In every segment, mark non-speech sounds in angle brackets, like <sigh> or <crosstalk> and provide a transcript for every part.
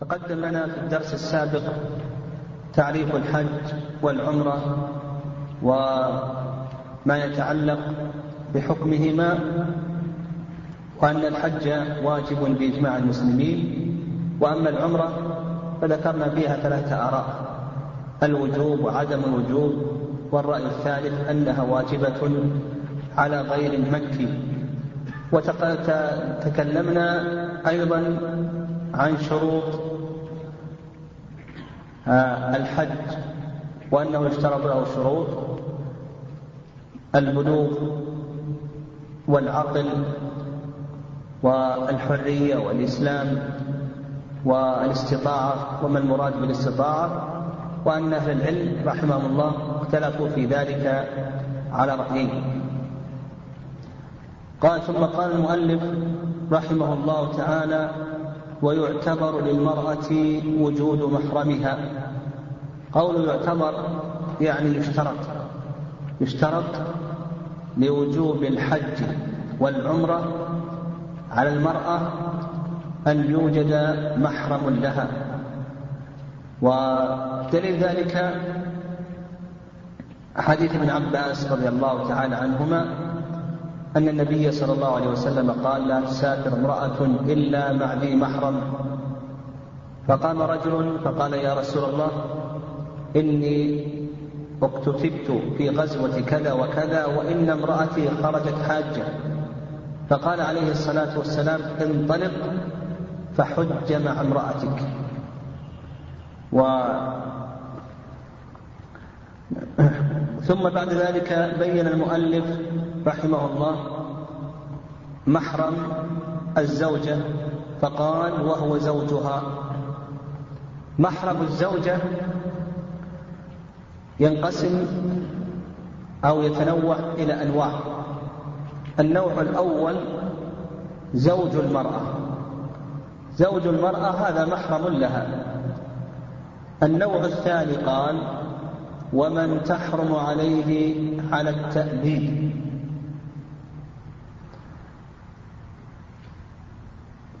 تقدم لنا في الدرس السابق تعريف الحج والعمرة وما يتعلق بحكمهما وأن الحج واجب بإجماع المسلمين وأما العمرة فذكرنا فيها ثلاثة آراء الوجوب وعدم الوجوب والرأي الثالث أنها واجبة على غير المكي. وتكلمنا أيضا عن شروط آه، الحج وأنه يشترط له شروط البلوغ والعقل والحرية والإسلام والاستطاعة وما المراد بالاستطاعة وأن أهل العلم رحمهم الله اختلفوا في ذلك على رأيين. قال ثم قال المؤلف رحمه الله تعالى ويعتبر للمرأة وجود محرمها. قول يعتبر يعني يشترط. يشترط لوجوب الحج والعمرة على المرأة أن يوجد محرم لها. ودليل ذلك حديث ابن عباس رضي الله تعالى عنهما أن النبي صلى الله عليه وسلم قال لا تسافر امرأة إلا مع ذي محرم. فقام رجل فقال يا رسول الله إني اكتتبت في غزوة كذا وكذا وإن امرأتي خرجت حاجة. فقال عليه الصلاة والسلام انطلق فحج مع امرأتك. و ثم بعد ذلك بين المؤلف رحمه الله محرم الزوجة فقال وهو زوجها. محرم الزوجة ينقسم أو يتنوع إلى أنواع. النوع الأول زوج المرأة. زوج المرأة هذا محرم لها. النوع الثاني قال ومن تحرم عليه على التأبيد.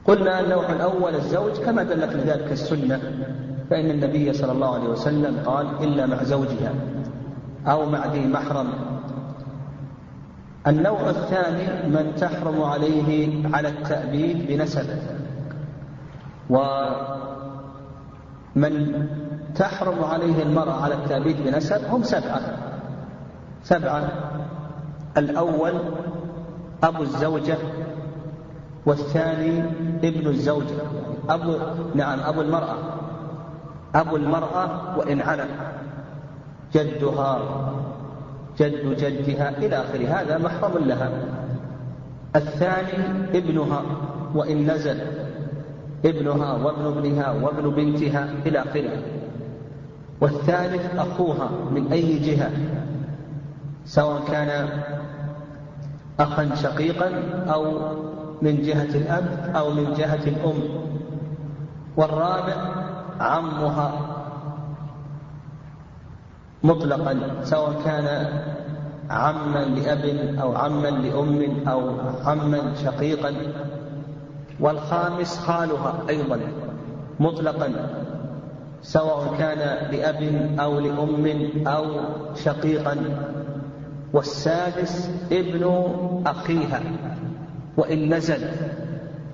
قلنا النوع الأول الزوج كما دلت لذلك السنة فإن النبي صلى الله عليه وسلم قال إلا مع زوجها أو مع ذي محرم. النوع الثاني من تحرم عليه على التأبيد بنسب. ومن تحرم عليه المرأة على التأبيد بنسب هم سبعة. سبعة. الأول أبو الزوجة والثاني ابن الزوجة أبو نعم أبو المرأة. أبو المرأة وإن علم. جدها جد جدها إلى آخره. هذا محرم لها. الثاني ابنها وإن نزل. ابنها وابن ابنها وابن بنتها إلى آخره. والثالث أخوها من أي جهة؟ سواء كان أخا شقيقا أو من جهة الأب أو من جهة الأم. والرابع عمها. مطلقا سواء كان عما لأب أو عما لأم أو عما شقيقا. والخامس خالها أيضا مطلقا سواء كان لأب أو لأم أو شقيقا. والسادس ابن أخيها. وإن نزل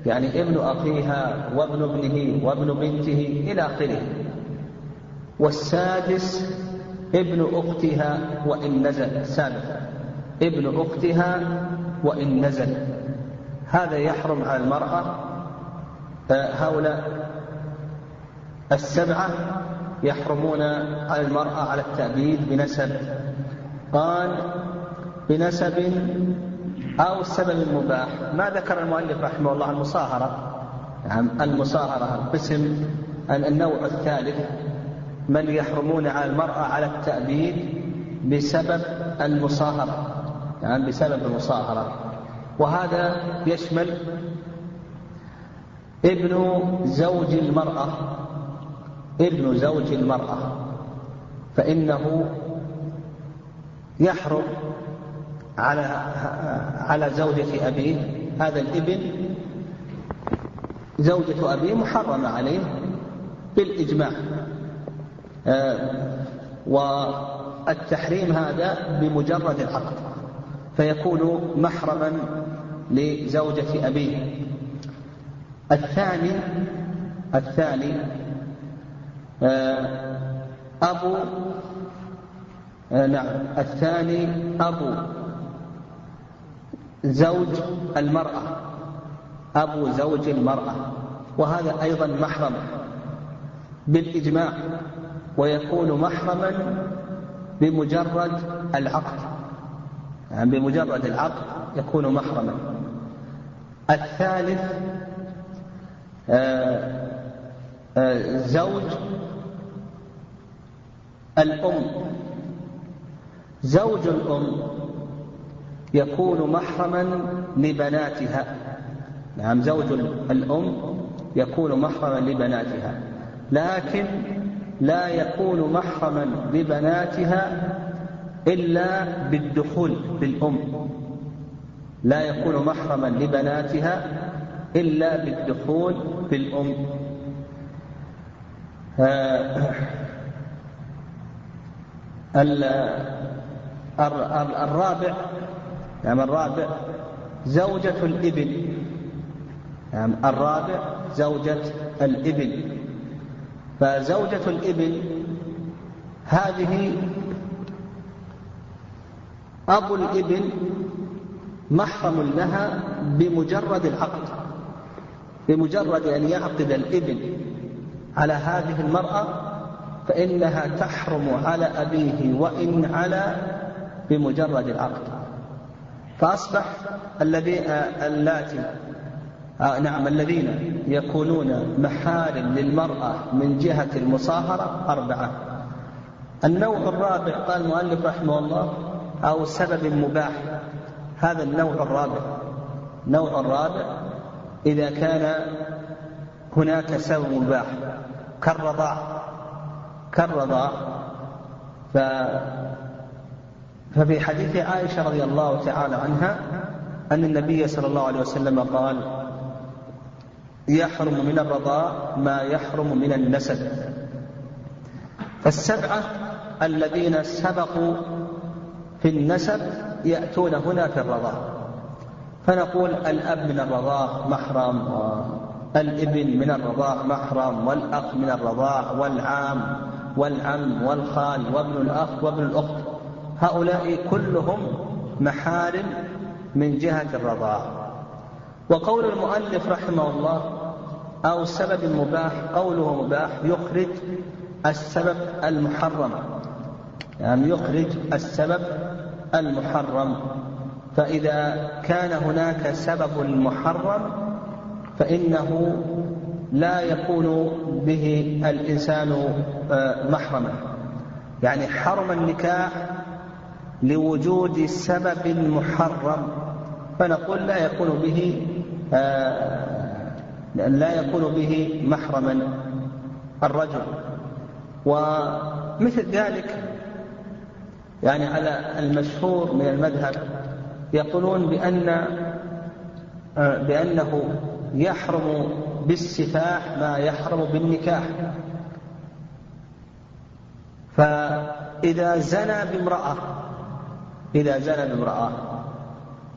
يعني ابن أخيها وابن ابنه وابن بنته إلى آخره. والسادس ابن أختها وإن نزل سابقا ابن أختها وإن نزل. هذا يحرم على المرأة هؤلاء السبعة يحرمون على المرأة على التأبيد بنسب قال بنسب أو السبب المباح. ما ذكر المؤلف رحمه الله المصاهرة. نعم المصاهرة القسم النوع الثالث. من يحرمون على المرأة على التأبيد بسبب المصاهرة. نعم بسبب المصاهرة. وهذا يشمل ابن زوج المرأة. ابن زوج المرأة. فإنه يحرم على على زوجة أبيه. هذا الإبن زوجة أبيه محرمة عليه بالإجماع. آه، والتحريم هذا بمجرد العقد. فيكون محرما لزوجة أبيه. الثاني الثاني آه، أبو آه، نعم الثاني أبو. زوج المرأة أبو زوج المرأة وهذا أيضا محرم بالإجماع ويكون محرما بمجرد العقد. يعني بمجرد العقد يكون محرما. الثالث آه، آه، زوج الأم. زوج الأم يكون محرما لبناتها. نعم زوج الأم يكون محرما لبناتها لكن لا يكون محرما لبناتها إلا بالدخول بالأم. لا يكون محرما لبناتها إلا بالدخول بالأم. آه، الرابع يعني الرابع زوجة الإبل. يعني الرابع زوجة الإبل. فزوجة الإبل هذه أبو الإبل محرم لها بمجرد العقد بمجرد أن يعقد الإبل على هذه المرأة فإنها تحرم على أبيه وإن على بمجرد العقد. فأصبح الذي اللاتي آه نعم الذين يكونون محارم للمرأة من جهة المصاهرة أربعة. النوع الرابع قال المؤلف رحمه الله أو سبب مباح هذا النوع الرابع. النوع الرابع إذا كان هناك سبب مباح كالرضاع. كالرضاع ففي حديث عائشة رضي الله تعالى عنها أن النبي صلى الله عليه وسلم قال يحرم من الرضاء ما يحرم من النسب. فالسبعة الذين سبقوا في النسب يأتون هنا في الرضاء. فنقول الأب من الرضاء محرم والابن من الرضاء محرم والأخ من الرضاء والعام والعم والخال وابن الأخ وابن الأخت. هؤلاء كلهم محارم من جهة الرضاع وقول المؤلف رحمه الله أو سبب مباح قوله مباح يخرج السبب المحرم. يعني يخرج السبب المحرم. فإذا كان هناك سبب محرم فإنه لا يكون به الإنسان آه، محرما. يعني حرم النكاح لوجود سبب محرم فنقول لا يكون به آه، لا يكون به محرما الرجل. ومثل ذلك يعني على المشهور من المذهب يقولون بأن آه، بأنه يحرم بالسفاح ما يحرم بالنكاح. فإذا زنى بامرأة إذا زنى بامرأة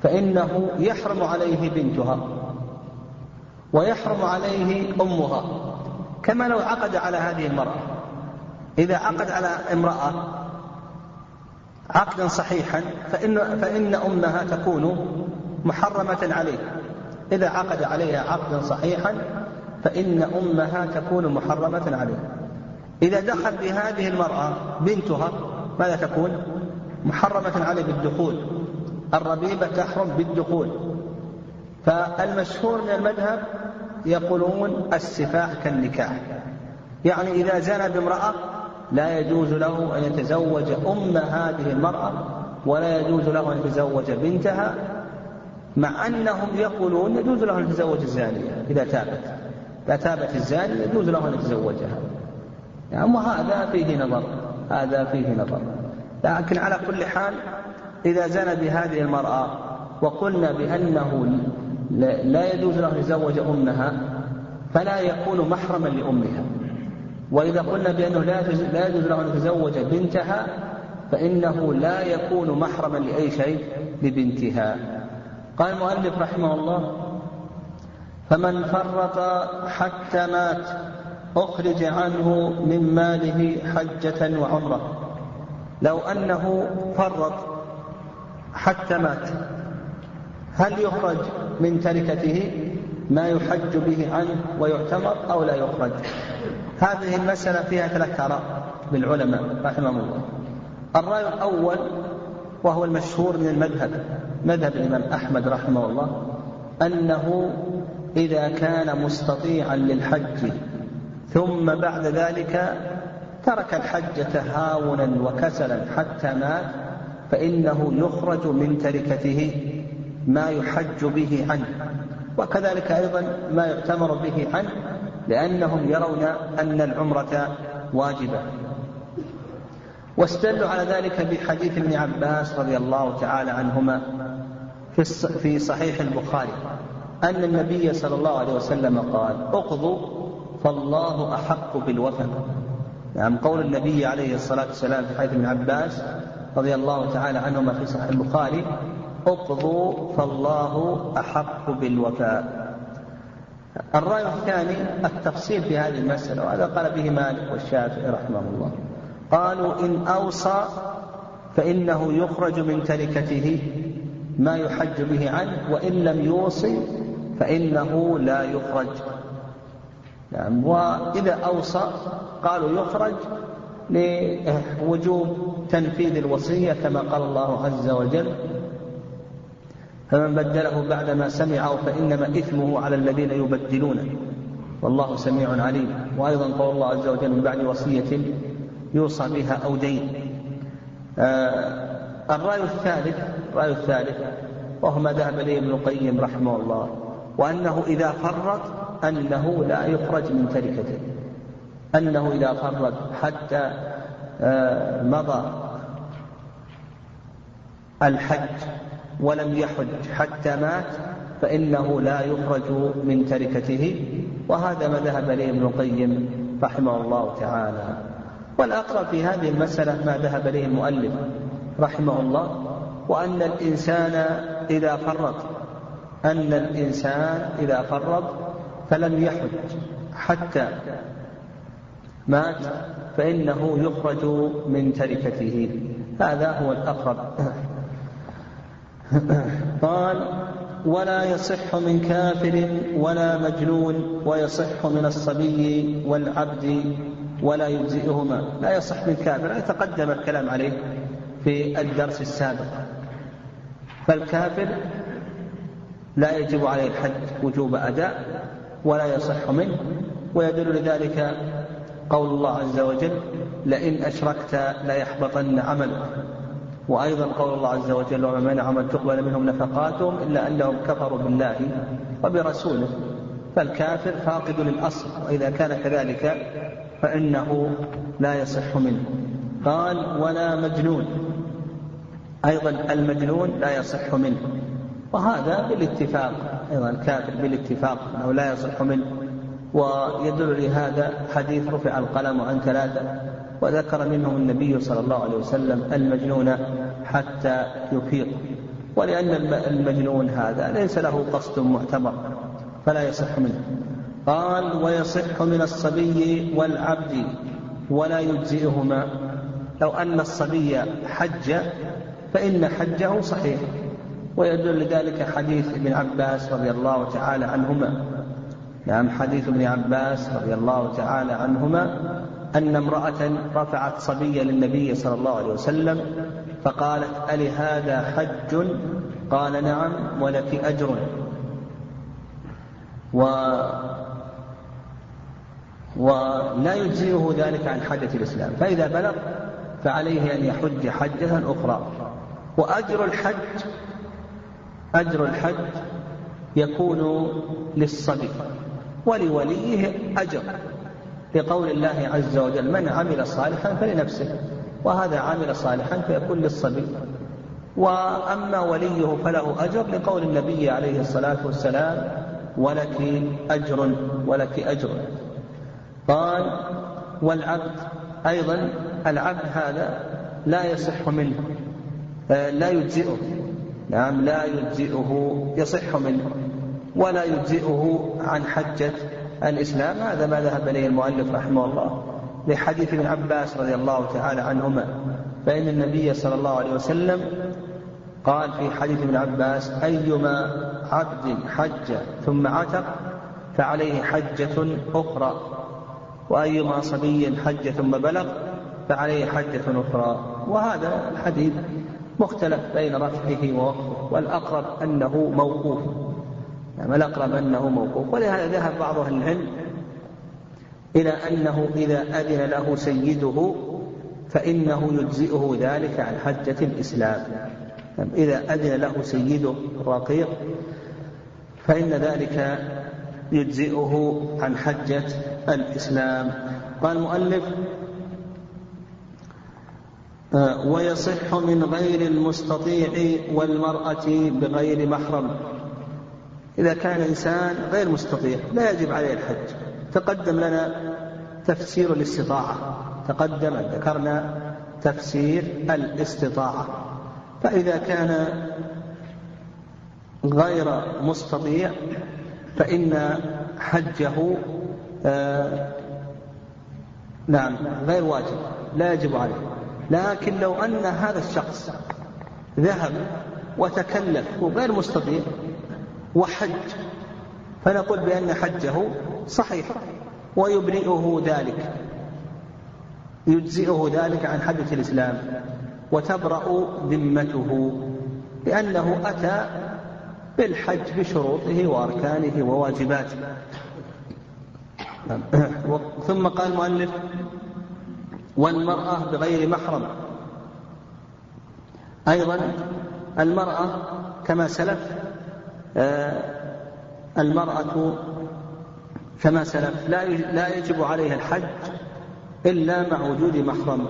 فإنه يحرم عليه بنتها ويحرم عليه أمها كما لو عقد على هذه المرأة. إذا عقد على امرأة عقدا صحيحا فإن, فإن أمها تكون محرمة عليه. إذا عقد عليها عقدا صحيحا فإن أمها تكون محرمة عليه. إذا دخل بهذه المرأة بنتها ماذا تكون؟ محرمة عليه بالدخول. الربيبة تحرم بالدخول. فالمشهور من المذهب يقولون السفاح كالنكاح. يعني إذا زنى بامرأة لا يجوز له أن يتزوج أم هذه المرأة ولا يجوز له أن يتزوج بنتها مع أنهم يقولون يجوز له أن يتزوج الزانية. إذا تابت. إذا تابت الزانية يجوز له أن يتزوجها. يعني وهذا فيه نظر. هذا فيه نظر. لكن على كل حال إذا زنى بهذه المرأة وقلنا بأنه لا يجوز له أن يتزوج أمها فلا يكون محرما لأمها. وإذا قلنا بأنه لا يجوز له أن يتزوج بنتها فإنه لا يكون محرما لأي شيء لبنتها. قال المؤلف رحمه الله فمن فرط حتى مات أخرج عنه من ماله حجة وعمرة. لو أنه فرط حتى مات هل يخرج من تركته ما يحج به عنه ويعتمر أو لا يخرج؟ هذه المسألة فيها ثلاث آراء للعلماء رحمهم الله. الرأي الأول وهو المشهور من المذهب مذهب الإمام أحمد رحمه الله أنه إذا كان مستطيعا للحج ثم بعد ذلك ترك الحج تهاونا وكسلا حتى مات فإنه يخرج من تركته ما يحج به عنه. وكذلك أيضا ما يؤتمر به عنه لأنهم يرون أن العمرة واجبة. واستدلوا على ذلك بحديث ابن عباس رضي الله تعالى عنهما في صحيح البخاري أن النبي صلى الله عليه وسلم قال اقضوا فالله أحق بالوفاء نعم قول النبي عليه الصلاة والسلام في حديث ابن عباس رضي الله تعالى عنهما في صحيح البخاري اقضوا فالله أحق بالوفاء. الرأي الثاني التفصيل في هذه المسألة وهذا قال به مالك والشافعي رحمه الله. قالوا إن أوصى فإنه يخرج من تركته ما يحج به عنه وإن لم يوصي فإنه لا يخرج. نعم. وإذا أوصى قالوا يخرج لوجوب تنفيذ الوصية كما قال الله عز وجل فمن بدله بعدما سمعه فإنما إثمه على الذين يبدلونه والله سميع عليم. وأيضا قول الله عز وجل من بعد وصية يوصى بها أو دين. آه الرأي الثالث الرأي الثالث وهو ما ذهب إليه ابن القيم رحمه الله. وأنه إذا فرط أنه لا يخرج من تركته. أنه إذا فرط حتى آه مضى الحج ولم يحج حتى مات فإنه لا يخرج من تركته. وهذا ما ذهب إليه ابن القيم رحمه الله تعالى. والأقرب في هذه المسألة ما ذهب إليه المؤلف رحمه الله وأن الإنسان إذا فرط أن الإنسان إذا فرط فلم يحج حتى مات فإنه يخرج من تركته. هذا هو الأقرب. قال ولا يصح من كافر ولا مجنون ويصح من الصبي والعبد ولا يجزئهما. لا يصح من كافر. تقدم الكلام عليه في الدرس السابق. فالكافر لا يجب عليه الحج وجوب أداء ولا يصح منه ويدل لذلك قول الله عز وجل لئن أشركت ليحبطن عملك. وأيضا قول الله عز وجل وما منع من تقبل منهم نفقاتهم إلا أنهم كفروا بالله وبرسوله فالكافر فاقد للأصل وإذا كان كذلك فإنه لا يصح منه. قال ولا مجنون. أيضا المجنون لا يصح منه. وهذا بالاتفاق أيضا الكافر بالاتفاق أنه لا يصح منه. ويدل لهذا حديث رفع القلم عن ثلاثة وذكر منهم النبي صلى الله عليه وسلم المجنون حتى يفيق. ولأن المجنون هذا ليس له قصد معتبر فلا يصح منه. قال ويصح من الصبي والعبد ولا يجزئهما. لو أن الصبي حج فإن حجه صحيح. ويدل لذلك حديث ابن عباس رضي الله تعالى عنهما. نعم حديث ابن عباس رضي الله تعالى عنهما أن امرأة رفعت صبيا للنبي صلى الله عليه وسلم فقالت ألي هذا حج؟ قال نعم ولك أجر. و ولا يجزئه ذلك عن حجة الإسلام. فإذا بلغ فعليه أن يحج حجة أخرى. وأجر الحج أجر الحج يكون للصبي ولوليه أجر لقول الله عز وجل من عمل صالحا فلنفسه وهذا عمل صالحا فيكون للصبي وأما وليه فله أجر لقول النبي عليه الصلاة والسلام ولك أجر ولك أجر قال والعبد أيضا العبد هذا لا يصح منه آه، لا يجزئه نعم لا يجزئه يصح منه ولا يجزئه عن حجة الإسلام. هذا ما ذهب إليه المؤلف رحمه الله لحديث ابن عباس رضي الله تعالى عنهما. فإن النبي صلى الله عليه وسلم قال في حديث ابن عباس أيما عبد حج ثم عتق فعليه حجة أخرى وأيما صبي حج ثم بلغ فعليه حجة أخرى. وهذا الحديث مختلف بين رفعه ووقفه والأقرب أنه موقوف. يعني الأقرب أنه موقوف. ولهذا ذهب بعض أهل العلم إلى أنه إذا أذن له سيده فإنه يجزئه ذلك عن حجة الإسلام. إذا أذن له سيده الرقيق فإن ذلك يجزئه عن حجة الإسلام. قال المؤلف ويصح من غير المستطيع والمرأة بغير محرم. إذا كان إنسان غير مستطيع لا يجب عليه الحج. تقدم لنا تفسير الاستطاعة. تقدم ذكرنا تفسير الاستطاعة. فإذا كان غير مستطيع فإن حجه آه نعم غير واجب لا يجب عليه. لكن لو أن هذا الشخص ذهب وتكلف وغير مستطيع وحج فنقول بأن حجه صحيح ويبرئه ذلك يجزئه ذلك عن حدث الإسلام وتبرأ ذمته لأنه أتى بالحج بشروطه وأركانه وواجباته. <coughs> ثم قال المؤلف والمرأة بغير محرم. أيضا المرأة كما سلف آه، المرأة كما سلف لا لا يجب عليها الحج إلا مع وجود محرم.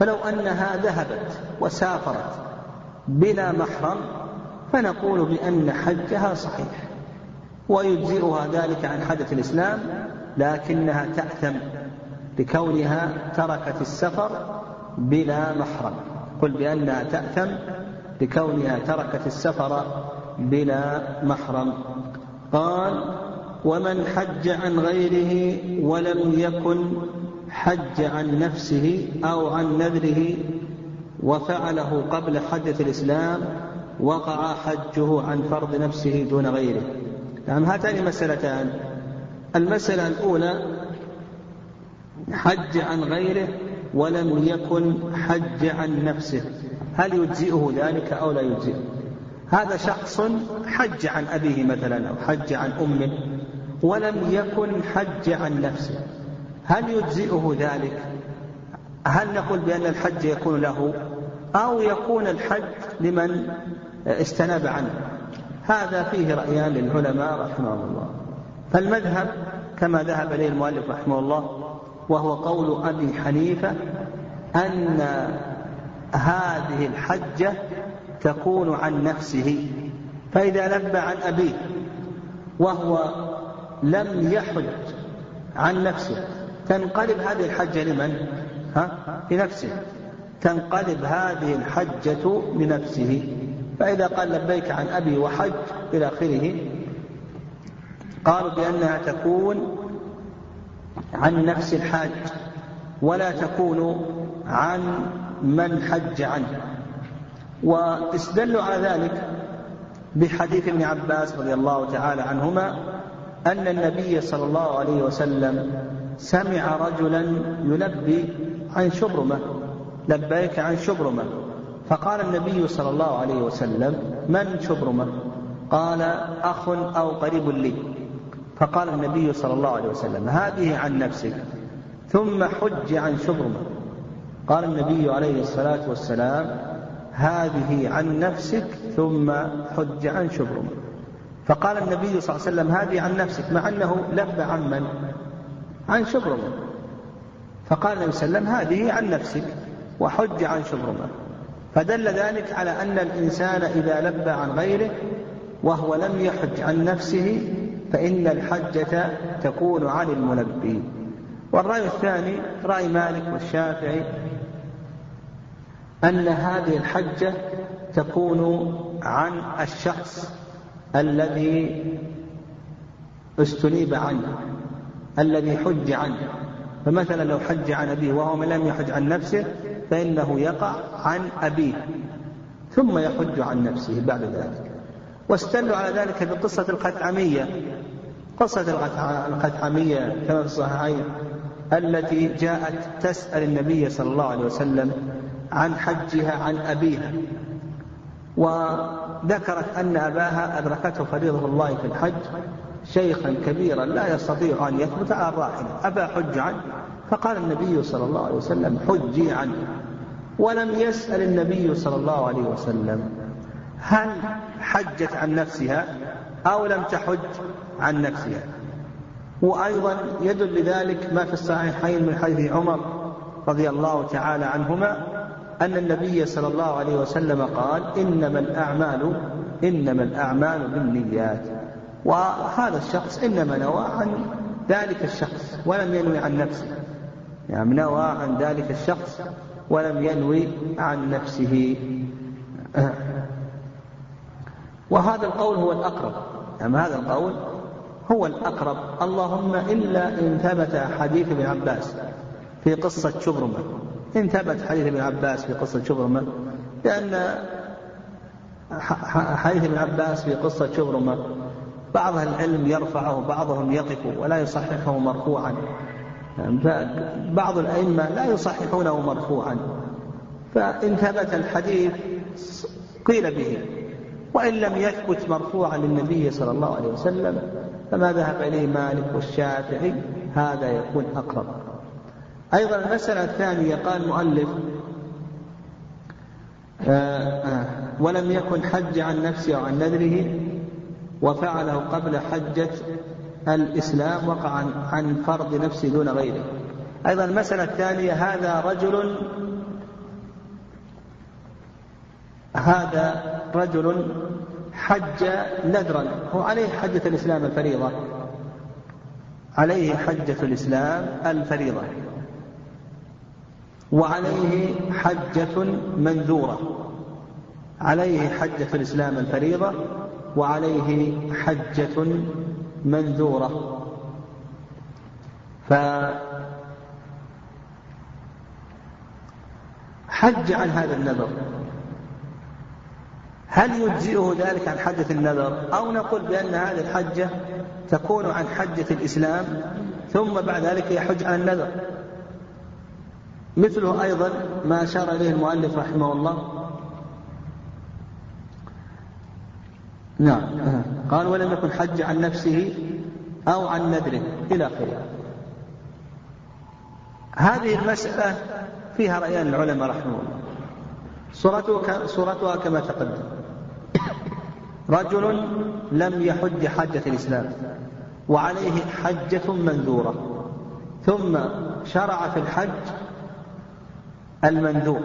فلو أنها ذهبت وسافرت بلا محرم فنقول بأن حجها صحيح ويجزئها ذلك عن حدث الإسلام لكنها تأثم لكونها تركت السفر بلا محرم. قل بأنها تأثم لكونها تركت السفر بلا محرم. قال ومن حج عن غيره ولم يكن حج عن نفسه أو عن نذره وفعله قبل حدث الإسلام وقع حجه عن فرض نفسه دون غيره. نعم هاتان مسألتان المسألة الأولى حج عن غيره ولم يكن حج عن نفسه. هل يجزئه ذلك أو لا يجزئه؟ هذا شخص حج عن أبيه مثلا أو حج عن أمه ولم يكن حج عن نفسه. هل يجزئه ذلك؟ هل نقول بأن الحج يكون له أو يكون الحج لمن استناب عنه؟ هذا فيه رأيان للعلماء رحمهم الله. فالمذهب كما ذهب إليه المؤلف رحمه الله وهو قول أبي حنيفة أن هذه الحجة تكون عن نفسه فإذا لبى عن أبيه وهو لم يحج عن نفسه تنقلب هذه الحجة لمن؟ ها؟ لنفسه تنقلب هذه الحجة لنفسه فإذا قال لبيك عن أبي وحج إلى آخره قالوا بأنها تكون عن نفس الحاج ولا تكون عن من حج عنه. واستدلوا على ذلك بحديث ابن عباس رضي الله تعالى عنهما أن النبي صلى الله عليه وسلم سمع رجلا يلبي عن شبرمة لبيك عن شبرمة. فقال النبي صلى الله عليه وسلم من شبرمة؟ قال أخ أو قريب لي. فقال النبي صلى الله عليه وسلم هذه عن نفسك. ثم حج عن شبرمة. قال النبي عليه الصلاة والسلام هذه عن نفسك. ثم حج عن شبرمة. فقال النبي صلى الله عليه وسلم هذه عن نفسك. مع أنه لب عن من؟ عن شبرمة. فقال النبي صلى الله عليه وسلم هذه عن نفسك. وحج عن شبرمة. فدل ذلك على أن الإنسان إذا لبى عن غيره وهو لم يحج عن نفسه فإن الحجة تكون عن الملبي. والرأي الثاني رأي مالك والشافعي أن هذه الحجة تكون عن الشخص الذي استنيب عنه الذي حج عنه. فمثلا لو حج عن أبيه وهو لم يحج عن نفسه فإنه يقع عن أبيه ثم يحج عن نفسه بعد ذلك. واستدلوا على ذلك بقصة الخثعمية قصة الخثعمية كما في الصحيحين التي جاءت تسأل النبي صلى الله عليه وسلم عن حجها عن أبيها وذكرت أن أباها أدركته فريضة الله في الحج شيخا كبيرا لا يستطيع أن يثبت على الراحلة أبا حج عنه فقال النبي صلى الله عليه وسلم حجي عنه ولم يسأل النبي صلى الله عليه وسلم هل حجت عن نفسها؟ أو لم تحج عن نفسها. وأيضا يدل لذلك ما في الصحيحين من حديث عمر رضي الله تعالى عنهما أن النبي صلى الله عليه وسلم قال إنما الأعمال إنما الأعمال بالنيات. وهذا الشخص إنما نوى عن ذلك الشخص ولم ينوي عن نفسه. يعني نوى عن ذلك الشخص ولم ينوي عن نفسه. وهذا القول هو الأقرب. يعني هذا القول؟ هو الأقرب. اللهم إلا إن ثبت حديث ابن عباس في قصة شبرمة. إن ثبت حديث ابن عباس في قصة شبرمة لأن حديث ابن عباس في قصة شبرمة بعض العلم يرفعه بعضهم يقف ولا يصححه مرفوعا. بعض الأئمة لا يصححونه مرفوعا. فإن ثبت الحديث قيل به. وإن لم يثبت مرفوعا للنبي صلى الله عليه وسلم فما ذهب إليه مالك والشافعي هذا يكون أقرب. أيضا المسألة الثانية قال المؤلف آه، آه، ولم يكن حج عن نفسه أو عن نذره وفعله قبل حجة الإسلام وقع عن فرض نفسه دون غيره. أيضا المسألة الثانية هذا رجل هذا رجل حج نذرا. هو عليه حجة الإسلام الفريضة. عليه حجة الإسلام الفريضة. وعليه حجة منذورة. عليه حجة الإسلام الفريضة وعليه حجة منذورة. فحج عن هذا النذر. هل يجزئه ذلك عن حجة النذر؟ أو نقول بأن هذه الحجة تكون عن حجة الإسلام ثم بعد ذلك يحج عن النذر. مثله أيضا ما أشار إليه المؤلف رحمه الله. نعم. قال ولم يكن حج عن نفسه أو عن نذره. إلى آخره. هذه المسألة فيها رأيان العلماء رحمه الله. صورتها كما تقدم. رجل لم يحج حجة الإسلام وعليه حجة منذورة ثم شرع في الحج المنذور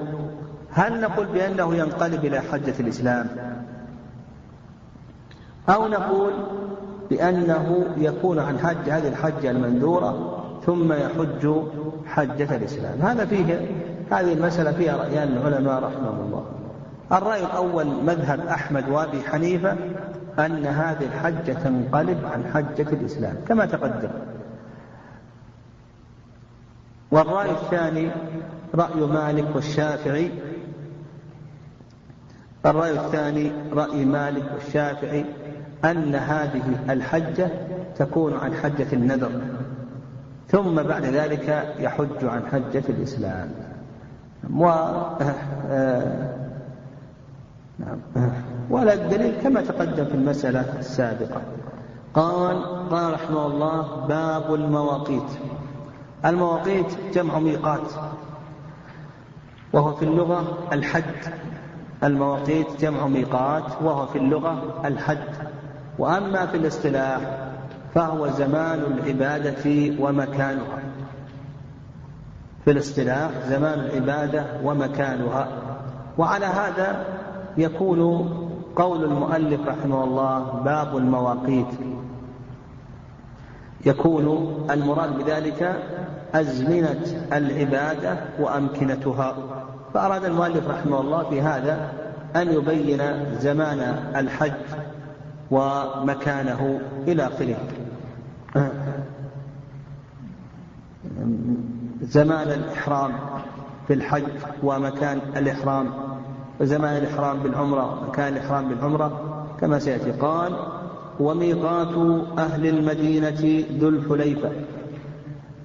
هل نقول بأنه ينقلب إلى حجة الإسلام؟ أو نقول بأنه يكون عن حج هذه الحجة المنذورة ثم يحج حجة الإسلام؟ هذا فيه هذه المسألة فيها رأيان العلماء رحمهم الله. الرأي الأول مذهب أحمد وأبي حنيفة أن هذه الحجة تنقلب عن حجة الإسلام كما تقدم. والرأي الثاني رأي مالك والشافعي. الرأي الثاني رأي مالك والشافعي أن هذه الحجة تكون عن حجة النذر ثم بعد ذلك يحج عن حجة الإسلام. و آه، نعم. ولا الدليل كما تقدم في المسألة السابقة. قال قال رحمه الله باب المواقيت. المواقيت جمع ميقات. وهو في اللغة الحد. المواقيت جمع ميقات وهو في اللغة الحد. وأما في الاصطلاح فهو زمان العبادة ومكانها. في الاصطلاح زمان العبادة ومكانها. وعلى هذا يكون قول المؤلف رحمه الله باب المواقيت. يكون المراد بذلك أزمنة العبادة وأمكنتها. فأراد المؤلف رحمه الله في هذا أن يبين زمان الحج ومكانه إلى آخره. زمان الإحرام في الحج ومكان الإحرام. وزمان الإحرام بالعمرة مكان الإحرام بالعمرة كما سيأتي. قال وميقات أهل المدينة ذو الحليفة.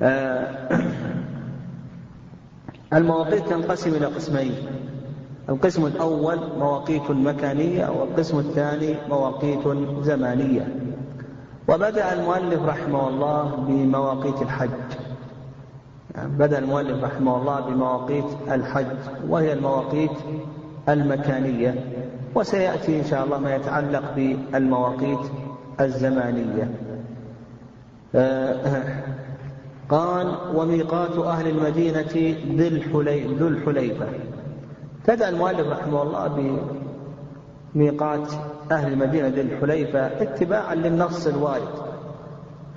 آه، <clears throat> المواقيت تنقسم إلى قسمين. القسم الأول مواقيت مكانية والقسم الثاني مواقيت زمانية. وبدأ المؤلف رحمه الله بمواقيت الحج. يعني بدأ المؤلف رحمه الله بمواقيت الحج وهي المواقيت المكانية وسيأتي إن شاء الله ما يتعلق بالمواقيت الزمانية. آه، قال وميقات أهل المدينة ذو الحليفة. ابتدأ المؤلف رحمه الله بميقات أهل المدينة ذي الحليفة اتباعا للنص الوارد.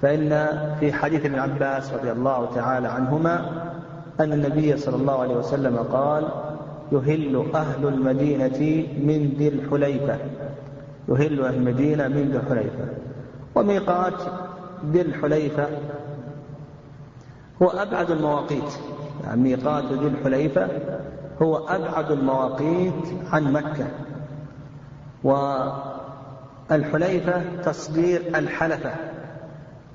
فإن في حديث ابن عباس رضي الله تعالى عنهما أن النبي صلى الله عليه وسلم قال يهل أهل المدينة من ذي الحليفة. يهل أهل المدينة من ذي الحليفة. وميقات ذي الحليفة هو أبعد المواقيت. يعني ميقات ذي الحليفة هو أبعد المواقيت عن مكة. والحليفة تصدير الحلفة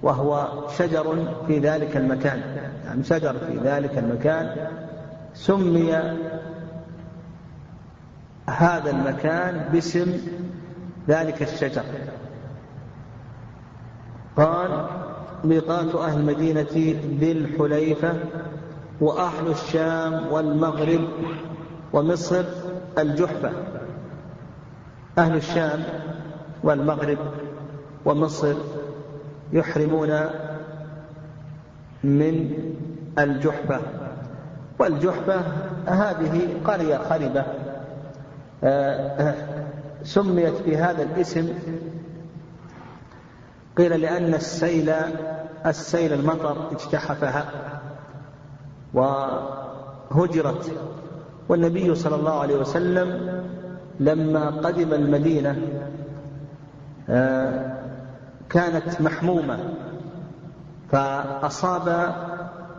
وهو شجر في ذلك المكان. يعني شجر في ذلك المكان سمي هذا المكان باسم ذلك الشجر. قال ميقات أهل مدينة ذي الحليفة وأهل الشام والمغرب ومصر الجحفة. أهل الشام والمغرب ومصر يحرمون من الجحفة. والجحفة هذه قرية خربة سميت بهذا الاسم. قيل لأن السيل السيل المطر اجتحفها وهجرت والنبي صلى الله عليه وسلم لما قدم المدينة آه، كانت محمومة فأصاب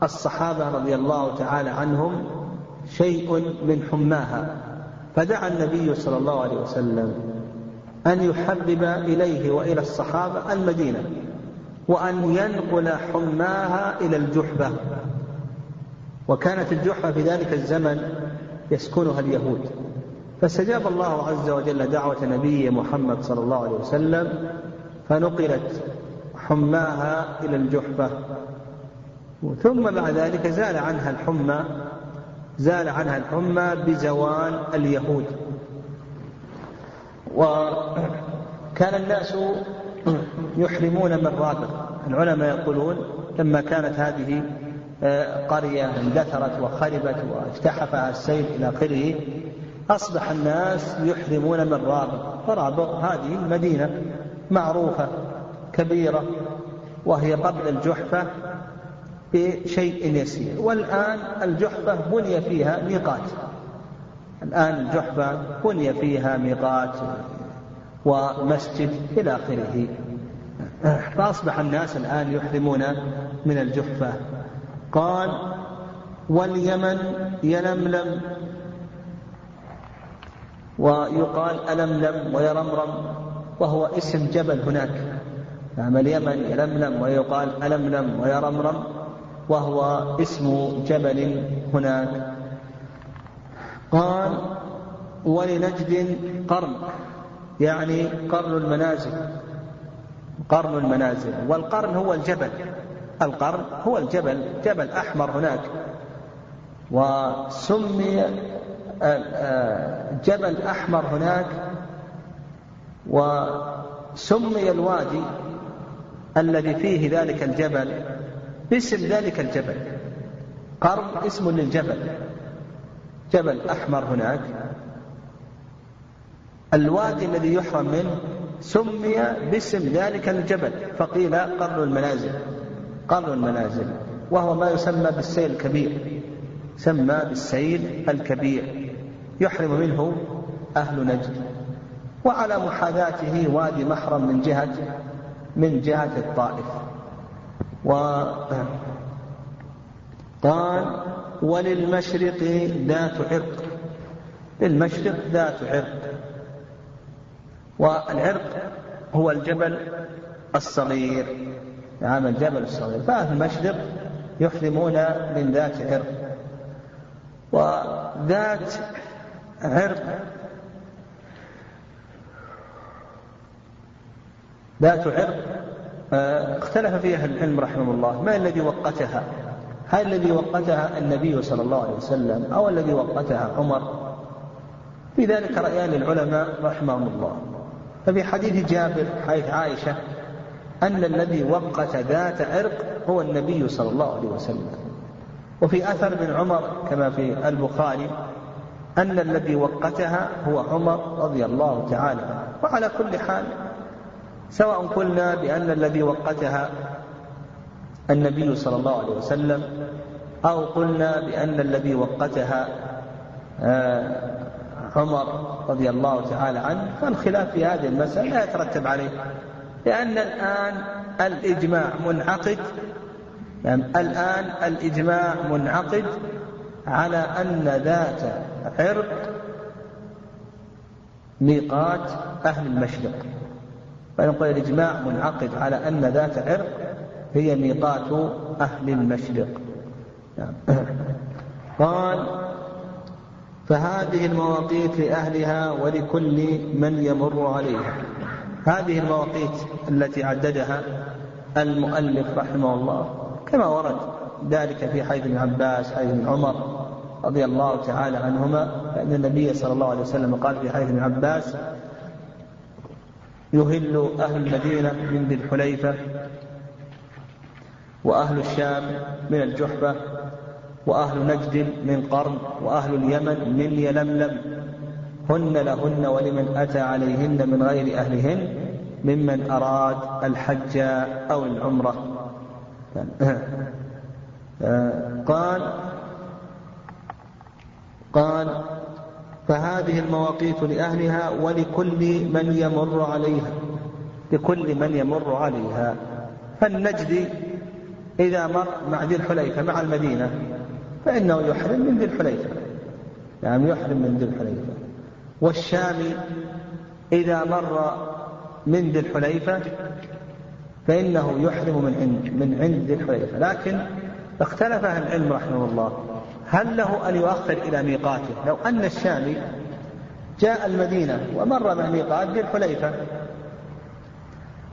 الصحابة رضي الله تعالى عنهم شيء من حماها. فدعا النبي صلى الله عليه وسلم أن يحبب إليه وإلى الصحابة المدينة وأن ينقل حماها إلى الجحفة وكانت الجحفة في ذلك الزمن يسكنها اليهود. فاستجاب الله عز وجل دعوة نبيه محمد صلى الله عليه وسلم فنقلت حماها إلى الجحفة ثم بعد ذلك زال عنها الحمى زال عنها الحمى بزوال اليهود. وكان الناس يحرمون من رابغ العلماء يقولون لما كانت هذه آه، قرية اندثرت وخربت واجتحفها السيل إلى آخره أصبح الناس يحرمون من رابغ فرابغ هذه المدينة معروفة كبيرة وهي قبل الجحفة بشيء يسير. والآن الجحفة بني فيها ميقات. الآن الجحفة بني فيها ميقات ومسجد إلى آخره. فأصبح الناس الآن يحرمون من الجحفة. قال واليمن يلملم. ويقال ألملم ويرمرم. وهو اسم جبل هناك. نعم اليمن يلملم ويقال ألملم ويرمرم. وهو اسم جبل هناك. قال ولنجد قرن يعني قرن المنازل قرن المنازل والقرن هو الجبل. القرن هو الجبل جبل أحمر هناك. وسمي جبل أحمر هناك. وسمي الوادي الذي فيه ذلك الجبل باسم ذلك الجبل. قرن اسم للجبل. جبل أحمر هناك. الوادي الذي يحرم منه سمي باسم ذلك الجبل. فقيل قرن المنازل. قرن المنازل. وهو ما يسمى بالسيل الكبير. يسمى بالسيل الكبير. يحرم منه أهل نجد. وعلى محاذاته وادي محرم من جهة من جهة الطائف. و قال وللمشرق ذات عرق. للمشرق ذات عرق. والعرق هو الجبل الصغير. نعم الجبل الصغير. فأهل المشرق يحرمون من ذات عرق. وذات عرق ذات عرق اختلف فيها العلم رحمه الله. ما الذي وقتها؟ هل الذي وقتها النبي صلى الله عليه وسلم أو الذي وقتها عمر؟ في ذلك رأيان العلماء رحمهم الله. ففي حديث جابر حديث عائشة أن الذي وقت ذات عرق هو النبي صلى الله عليه وسلم. وفي أثر من عمر كما في البخاري أن الذي وقتها هو عمر رضي الله تعالى عنه. وعلى كل حال سواء قلنا بأن الذي وقتها النبي صلى الله عليه وسلم أو قلنا بأن الذي وقتها آه، عمر رضي الله تعالى عنه فالخلاف في هذه المسألة لا يترتب عليه لأن الآن الإجماع منعقد يعني الآن الإجماع منعقد على أن ذات عرق ميقات أهل المشرق. فنقول الإجماع منعقد على أن ذات عرق هي ميقات أهل المشرق نعم. <coughs> قال فهذه المواقيت لأهلها ولكل من يمر عليها هذه المواقيت التي عددها المؤلف رحمه الله كما ورد ذلك في حديث ابن عباس حديث ابن عمر رضي الله تعالى عنهما فإن النبي صلى الله عليه وسلم قال في حديث ابن عباس يهل أهل المدينة من ذي الحليفة وأهل الشام من الجحفة وأهل نجد من قرن وأهل اليمن من يلملم. هن لهن ولمن أتى عليهن من غير أهلهن ممن أراد الحج أو العمرة. <laughs> قال قال فهذه المواقيت لأهلها ولكل من يمر عليها لكل من يمر عليها. فالنجدي إذا مر مع ذي الحليفة مع المدينة فإنه يحرم من ذي الحليفة. نعم يعني يحرم من ذي الحليفة. والشامي إذا مر من ذي الحليفة فإنه يحرم من عند من عند ذي الحليفة. لكن اختلف أهل العلم رحمه الله. هل له أن يؤخر إلى ميقاته؟ لو أن الشامي جاء المدينة ومر مع ميقات ذي الحليفة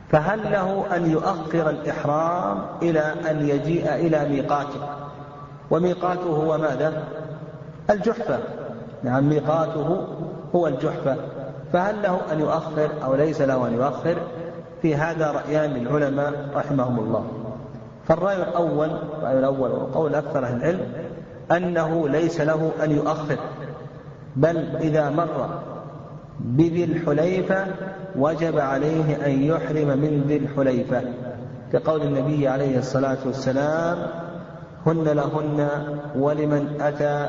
فهل له أن يؤخر الإحرام إلى أن يجيء إلى ميقاته؟ وميقاته هو ماذا؟ الجحفة. نعم ميقاته هو الجحفة. فهل له أن يؤخر أو ليس له أن يؤخر؟ في هذا رأيان للعلماء رحمهم الله. فالرأي الأول الرأي الأول وقول أكثر أهل العلم أنه ليس له أن يؤخر بل إذا مر بذي الحليفة وجب عليه أن يحرم من ذي الحليفة. كقول النبي عليه الصلاة والسلام هن لهن ولمن أتى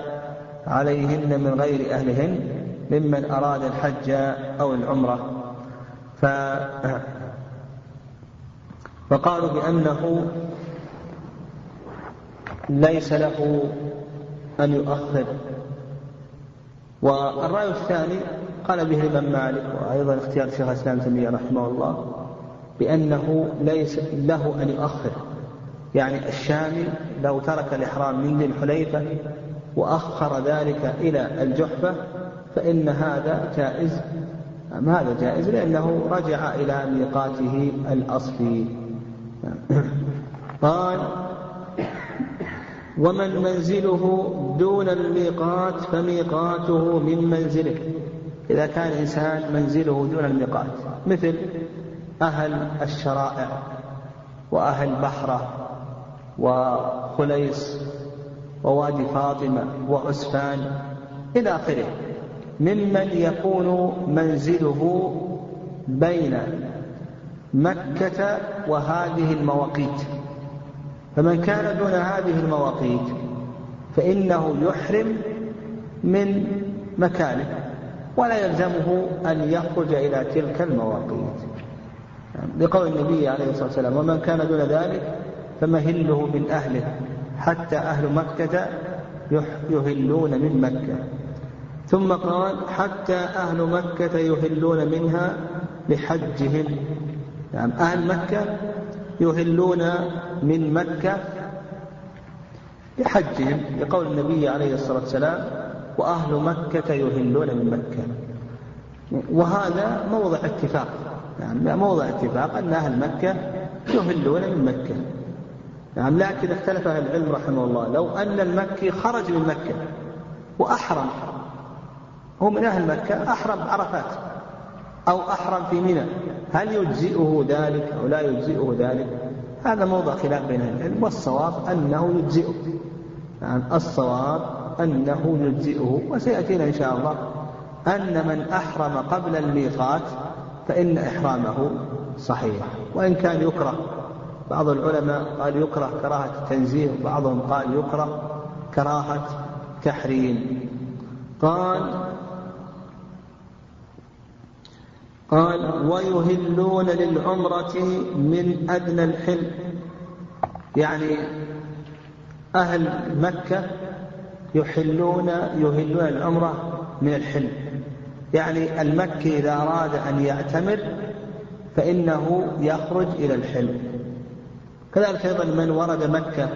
عليهن من غير أهلهن ممن أراد الحج أو العمرة. ف فقالوا بأنه ليس له أن يؤخر. والرأي الثاني قال به الإمام مالك وأيضا اختيار شيخ الإسلام تيمية رحمه الله بأنه ليس له أن يؤخر. يعني الشامي لو ترك الإحرام من ذي الحليفة وأخر ذلك إلى الجحفة فإن هذا جائز. هذا جائز لأنه رجع إلى ميقاته الأصلي. قال ومن منزله دون الميقات فميقاته من منزله. إذا كان إنسان منزله دون الميقات مثل أهل الشرائع وأهل بحرة وخليص ووادي فاطمة وعسفان إلى آخره. ممن يكون منزله بين مكة وهذه المواقيت. فمن كان دون هذه المواقيت فإنه يحرم من مكانه ولا يلزمه أن يخرج إلى تلك المواقيت. لقول النبي عليه الصلاة والسلام ومن كان دون ذلك فمهله من أهله حتى أهل مكة يهلون من مكة. ثم قال حتى أهل مكة يهلون منها لحجهم. يعني أهل مكة يهلون من مكة لحجهم لقول النبي عليه الصلاة والسلام وأهل مكة يهلون من مكة. وهذا موضع اتفاق يعني موضع اتفاق أن أهل مكة يهلون من مكة. نعم لكن اختلف أهل العلم رحمه الله لو أن المكي خرج من مكة وأحرم هو من أهل مكة أحرم عرفات أو أحرم في منى هل يجزئه ذلك أو لا يجزئه ذلك؟ هذا موضع خلاف بين أهل العلم والصواب أنه يجزئه. نعم الصواب أنه يجزئه وسيأتينا إن شاء الله أن من أحرم قبل الميقات فإن إحرامه صحيح. وإن كان يكره بعض العلماء قال يكره كراهة التنزيه وبعضهم قال يكره كراهة تحريم. قال قال ويهلون للعمرة من أدنى الحل يعني أهل مكة يحلون يهلون العمرة من الحل يعني المكي إذا أراد أن يعتمر فإنه يخرج إلى الحل كذلك أيضا من ورد مكة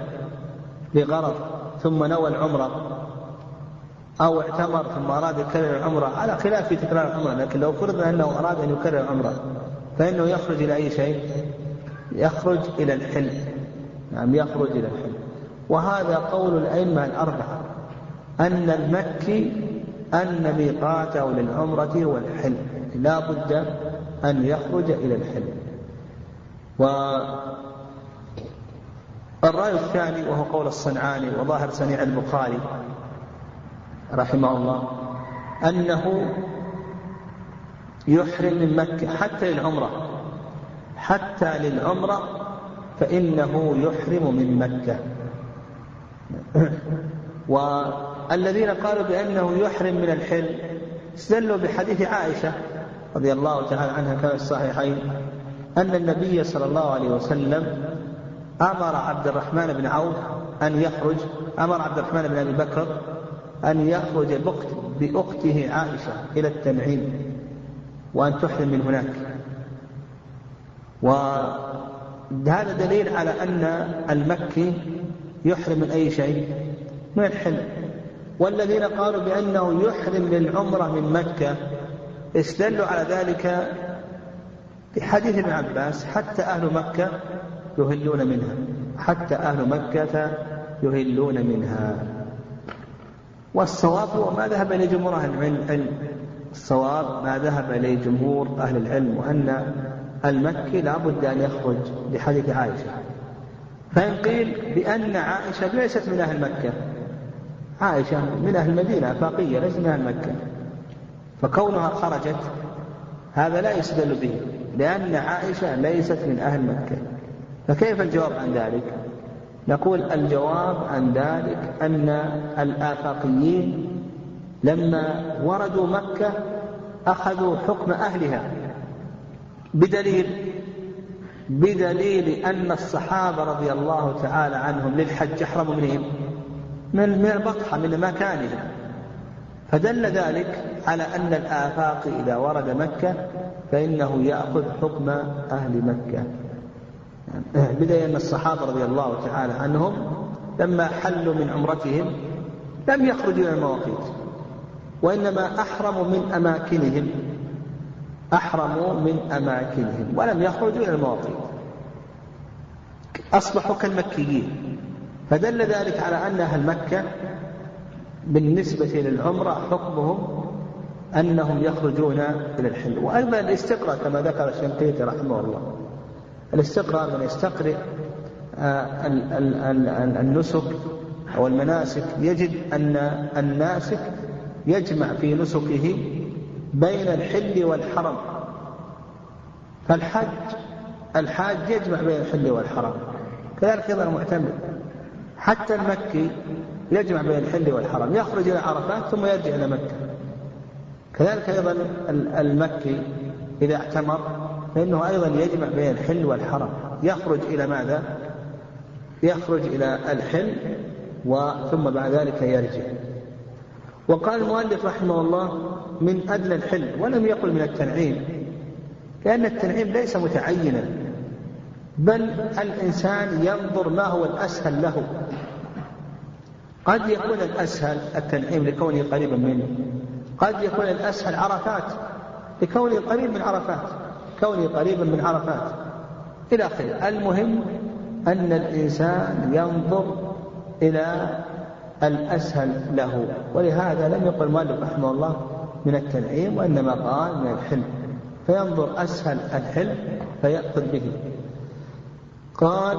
لغرض ثم نوى العمرة. أو اعتمر ثم أراد يكرر العمرة. على خلاف في تكرار العمرة لكن لو فرضنا أنه أراد أن يكرر العمرة فإنه يخرج إلى أي شيء؟ يخرج إلى الحل نعم يخرج إلى الحل وهذا قول الأئمة الأربعة أن المكي أن ميقاته للعمرة هو الحل لا بد أن يخرج إلى الحل والرأي الثاني وهو قول الصنعاني وظاهر صنيع البخاري رحمه الله أنه يحرم من مكة حتى للعمرة حتى للعمرة فإنه يحرم من مكة. <clears throat> والذين قالوا بأنه يحرم من الحل استدلوا بحديث عائشة رضي الله تعالى عنها كما في الصحيحين أن النبي صلى الله عليه وسلم أمر عبد الرحمن بن عوف أن يخرج أمر عبد الرحمن بن أبي بكر أن يخرج بأخته عائشة إلى التنعيم وأن تحرم من هناك. وهذا دليل على أن المكي يحرم من أي شيء من الحل والذين قالوا بأنه يحرم للعمرة من مكة استدلوا على ذلك بحديث ابن عباس حتى أهل مكة يهلون منها حتى أهل مكة يهلون منها. والصواب هو ما ذهب إليه جمهور أهل العلم. الصواب ما ذهب إليه جمهور أهل العلم وأن المكي لا بد أن يخرج بحديث عائشة. فإن قيل بأن عائشة ليست من أهل مكة عائشة من أهل المدينة أفاقية ليست من أهل مكة. فكونها خرجت هذا لا يستدل به لأن عائشة ليست من أهل مكة. فكيف الجواب عن ذلك؟ نقول الجواب عن ذلك أن الآفاقيين لما وردوا مكة أخذوا حكم أهلها بدليل بدليل أن الصحابة رضي الله تعالى عنهم للحج أحرموا منهم من من البطحة من مكانها. فدل ذلك على أن الآفاق إذا ورد مكة فإنه يأخذ حكم أهل مكة. بدأ أن الصحابة رضي الله تعالى عنهم لما حلوا من عمرتهم لم يخرجوا إلى المواقيت وإنما أحرموا من أماكنهم أحرموا من أماكنهم ولم يخرجوا إلى المواقيت. أصبحوا كالمكيين. فدل ذلك على أن أهل مكة بالنسبة للعمرة حكمهم أنهم يخرجون إلى الحل وأيضا الاستقراء كما ذكر الشنقيطي رحمه الله. الاستقراء من يستقرئ آه، النسك أو المناسك. يجد أن الناسك يجمع في نسكه بين الحل والحرم. فالحج الحاج يجمع بين الحل والحرم. كذلك أيضا المعتمر حتى المكي يجمع بين الحل والحرم. يخرج إلى عرفات ثم يرجع إلى مكة. كذلك أيضا المكي إذا اعتمر فإنه أيضا يجمع بين الحل والحرم. يخرج إلى ماذا؟ يخرج إلى الحل وثم بعد ذلك يرجع. وقال المؤلف رحمه الله من أدنى الحل ولم يقل من التنعيم لأن التنعيم ليس متعينا بل الإنسان ينظر ما هو الأسهل له. قد يكون الأسهل التنعيم لكونه قريبا منه قد يكون الأسهل عرفات لكونه قريب من عرفات. كونه قريبا من عرفات. إلى آخره. المهم أن الإنسان ينظر إلى الأسهل له. ولهذا لم يقل المؤلف رحمه الله من التنعيم وإنما قال من الحلم. فينظر أسهل الحلم فيأخذ به. قال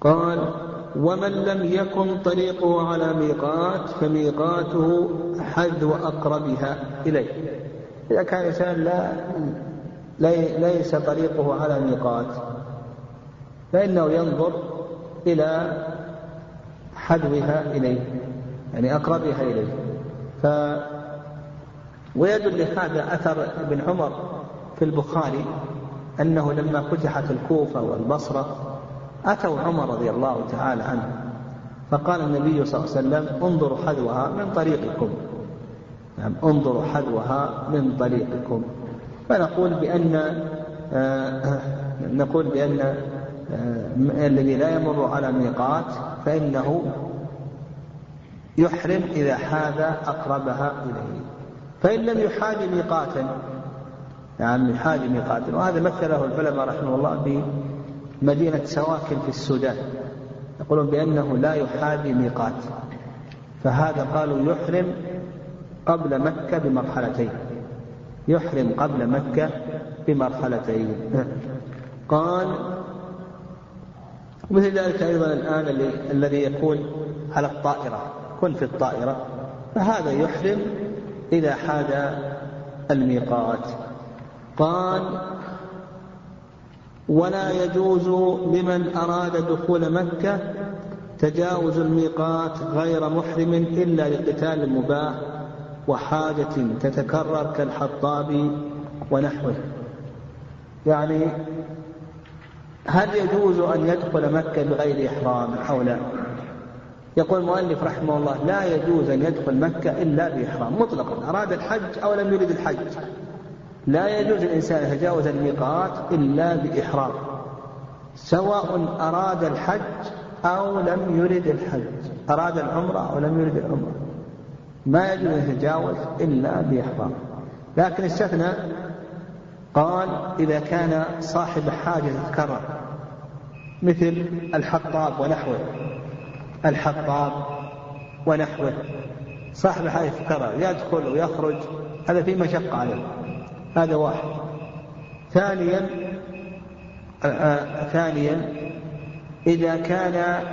قال ومن لم يكن طريقه على ميقات فميقاته حذو أقربها إليه. إذا كان إنسان لا ليس طريقه على ميقات فإنه ينظر إلى حذوها إليه يعني أقربها إليه. ف ويدل لهذا أثر ابن عمر في البخاري أنه لما فتحت الكوفة والبصرة أتوا عمر رضي الله تعالى عنه فقال النبي صلى الله عليه وسلم انظروا حذوها من طريقكم. نعم انظروا حذوها من طريقكم. فنقول بأن آه نقول بأن آه الذي لا يمر على ميقات فإنه يحرم إذا حاذ أقربها إليه. فإن لم يحاذ ميقاتا يعني يحاذ ميقاتا. وهذا مثله العلماء رحمه الله بمدينة سواكن في السودان. يقولون بأنه لا يحاذي ميقات. فهذا قالوا يحرم قبل مكة بمرحلتين. يحرم قبل مكة بمرحلتين. قال مثل ذلك أيضا الآن الذي يكون على الطائرة. كن في الطائرة. فهذا يحرم إذا حاد الميقات. قال ولا يجوز لمن أراد دخول مكة تجاوز الميقات غير محرم إلا لقتال مباح وحاجة تتكرر كالحطاب ونحوه. يعني هل يجوز أن يدخل مكة بغير إحرام أو لا؟ يقول المؤلف رحمه الله لا يجوز أن يدخل مكة إلا بإحرام مطلقا أراد الحج أو لم يرد الحج. لا يجوز الإنسان يتجاوز الميقات إلا بإحرام سواء أراد الحج أو لم يرد الحج أراد العمرة أو لم يرد العمرة ما يجوز أن يتجاوز إلا بإحرام. لكن استثنى قال إذا كان صاحب حاجة تتكرر مثل الحطاب ونحوه الحطاب ونحوه صاحب حاجة تتكرر يدخل ويخرج هذا فيه مشقة عليه هذا واحد. ثانيا آه, آه، ثانيا إذا كان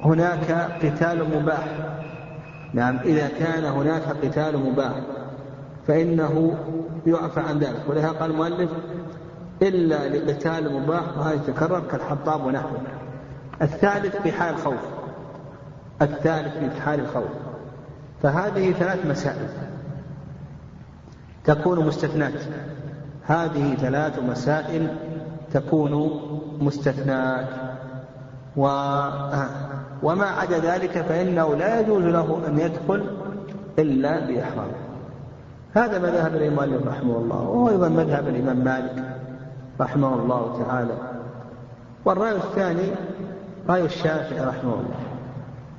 هناك قتال مباح نعم إذا كان هناك قتال مباح فإنه يعفى عن ذلك. ولهذا قال المؤلف إلا لقتال مباح وهذا يتكرر كالحطاب ونحوه. الثالث في حال الخوف الثالث في حال الخوف. فهذه ثلاث مسائل. تكون مستثنات هذه ثلاث مسائل تكون مستثنات و وما عدا ذلك فإنه لا يجوز له أن يدخل إلا بإحرام. هذا مذهب الإمام رحمه الله وهو أيضا مذهب الإمام مالك رحمه الله تعالى. والرأي الثاني رأي الشافعي رحمه الله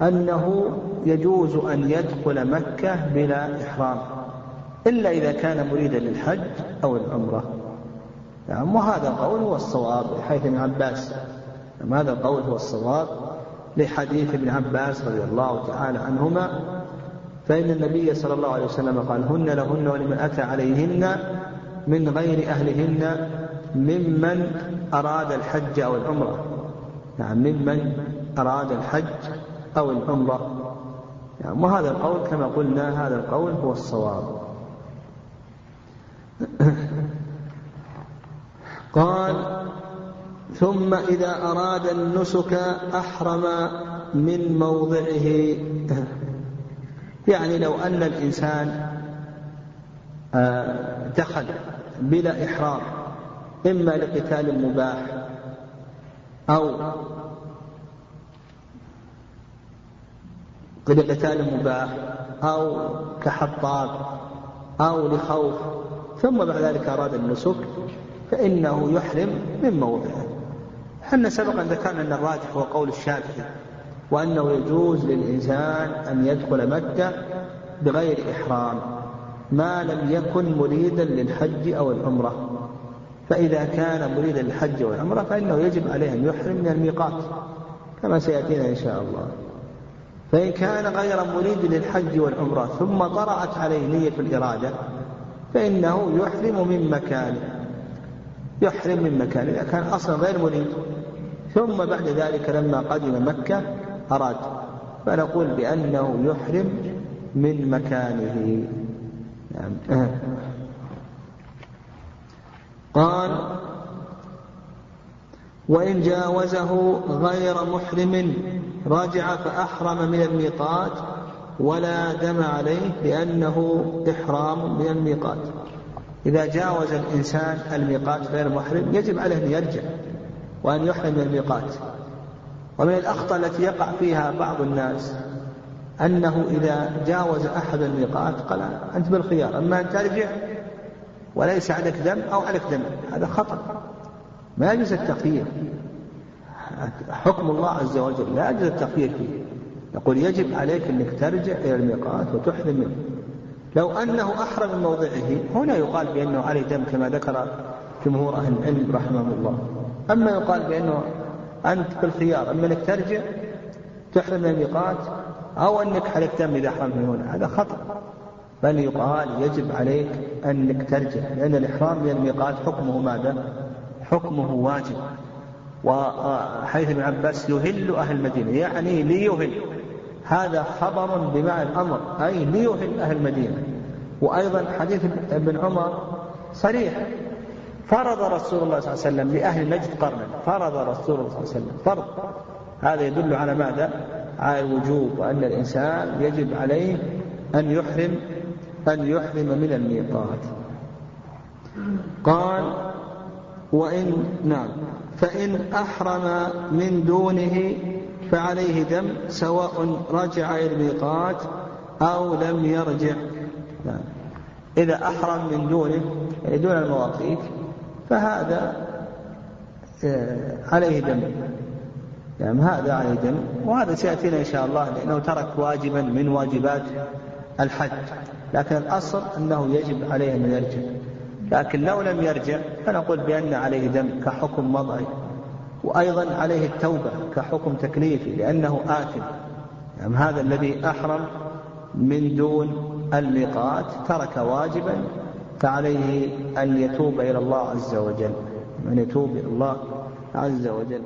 أنه يجوز أن يدخل مكة بلا إحرام. إلا إذا كان مريدا للحج أو العمرة. نعم وهذا القول هو الصواب حيث ابن عباس. نعم هذا القول هو الصواب لحديث ابن عباس رضي الله تعالى عنهما. فإن النبي صلى الله عليه وسلم قال هن لهن ولمن أتى عليهن من غير أهلهن ممن أراد الحج أو العمرة. نعم ممن أراد الحج أو العمرة. نعم وهذا القول كما قلنا هذا القول هو الصواب. <coughs> قال ثم إذا أراد النسك أحرم من موضعه. <coughs> يعني لو أن الإنسان آه، دخل بلا إحرام إما لقتال مباح أو لقتال مباح أو كحطاب أو لخوف ثم بعد ذلك أراد النسك فإنه يحرم من موضعه. إحنا سبقا ذكرنا أن الراجح هو قول الشافعي وأنه يجوز للإنسان أن يدخل مكة بغير إحرام ما لم يكن مريدا للحج أو العمرة. فإذا كان مريدا للحج والعمرة فإنه يجب عليه أن يحرم من الميقات كما سيأتينا إن شاء الله. فإن كان غير مريد للحج والعمرة ثم طرأت عليه نية الإرادة فإنه يحرم من مكانه يحرم من مكانه إذا كان أصلا غير مريد ثم بعد ذلك لما قدم مكة أراد فنقول بأنه يحرم من مكانه. نعم. قال وإن جاوزه غير محرم رجع فأحرم من الميقات ولا دم عليه لأنه إحرام من الميقات إذا جاوز الإنسان الميقات غير محرم يجب عليه أن يرجع وأن يحرم من الميقات. ومن الأخطاء التي يقع فيها بعض الناس أنه إذا جاوز أحد الميقات قال أنت بالخيار أما أن ترجع وليس عليك دم أو عليك دم هذا خطأ. ما يجوز التخيير حكم الله عز وجل لا يجوز التخيير فيه. يقول يجب عليك أنك ترجع إلى الميقات وتحرم منه. لو أنه أحرم من موضعه هنا يقال بأنه عليه دم كما ذكر جمهور أهل العلم رحمهم الله. أما يقال بأنه أنت بالخيار أما أنك ترجع تحرم من الميقات أو أنك عليك دم إذا أحرمت من هنا هذا خطأ. بل يقال يجب عليك أنك ترجع لأن الإحرام من الميقات حكمه ماذا؟ حكمه واجب. وحيث ابن عباس يهل أهل المدينة يعني ليهل. هذا خبر بمعنى الأمر أي ليهل أهل المدينة وأيضا حديث ابن عمر صريح. فرض رسول الله صلى الله عليه وسلم لأهل نجد قرنا. فرض رسول الله صلى الله عليه وسلم. فرض. هذا يدل على ماذا؟ على الوجوب وأن الإنسان يجب عليه أن يحرم أن يحرم من الميقات. قال وإن نعم. فإن أحرم من دونه فعليه دم سواء رجع إلى الميقات أو لم يرجع. نعم. إذا أحرم من دونه يعني دون المواقيت فهذا آه، عليه دم يعني هذا عليه دم وهذا سيأتينا إن شاء الله لأنه ترك واجبا من واجبات الحج. لكن الأصل أنه يجب عليه أن يرجع. لكن لو لم يرجع فنقول بأن عليه دم كحكم مضعي وأيضا عليه التوبة كحكم تكليفي لأنه آثم يعني هذا الذي أحرم من دون الميقات ترك واجبا فعليه أن يتوب إلى الله عز وجل. أن يتوب إلى الله عز وجل.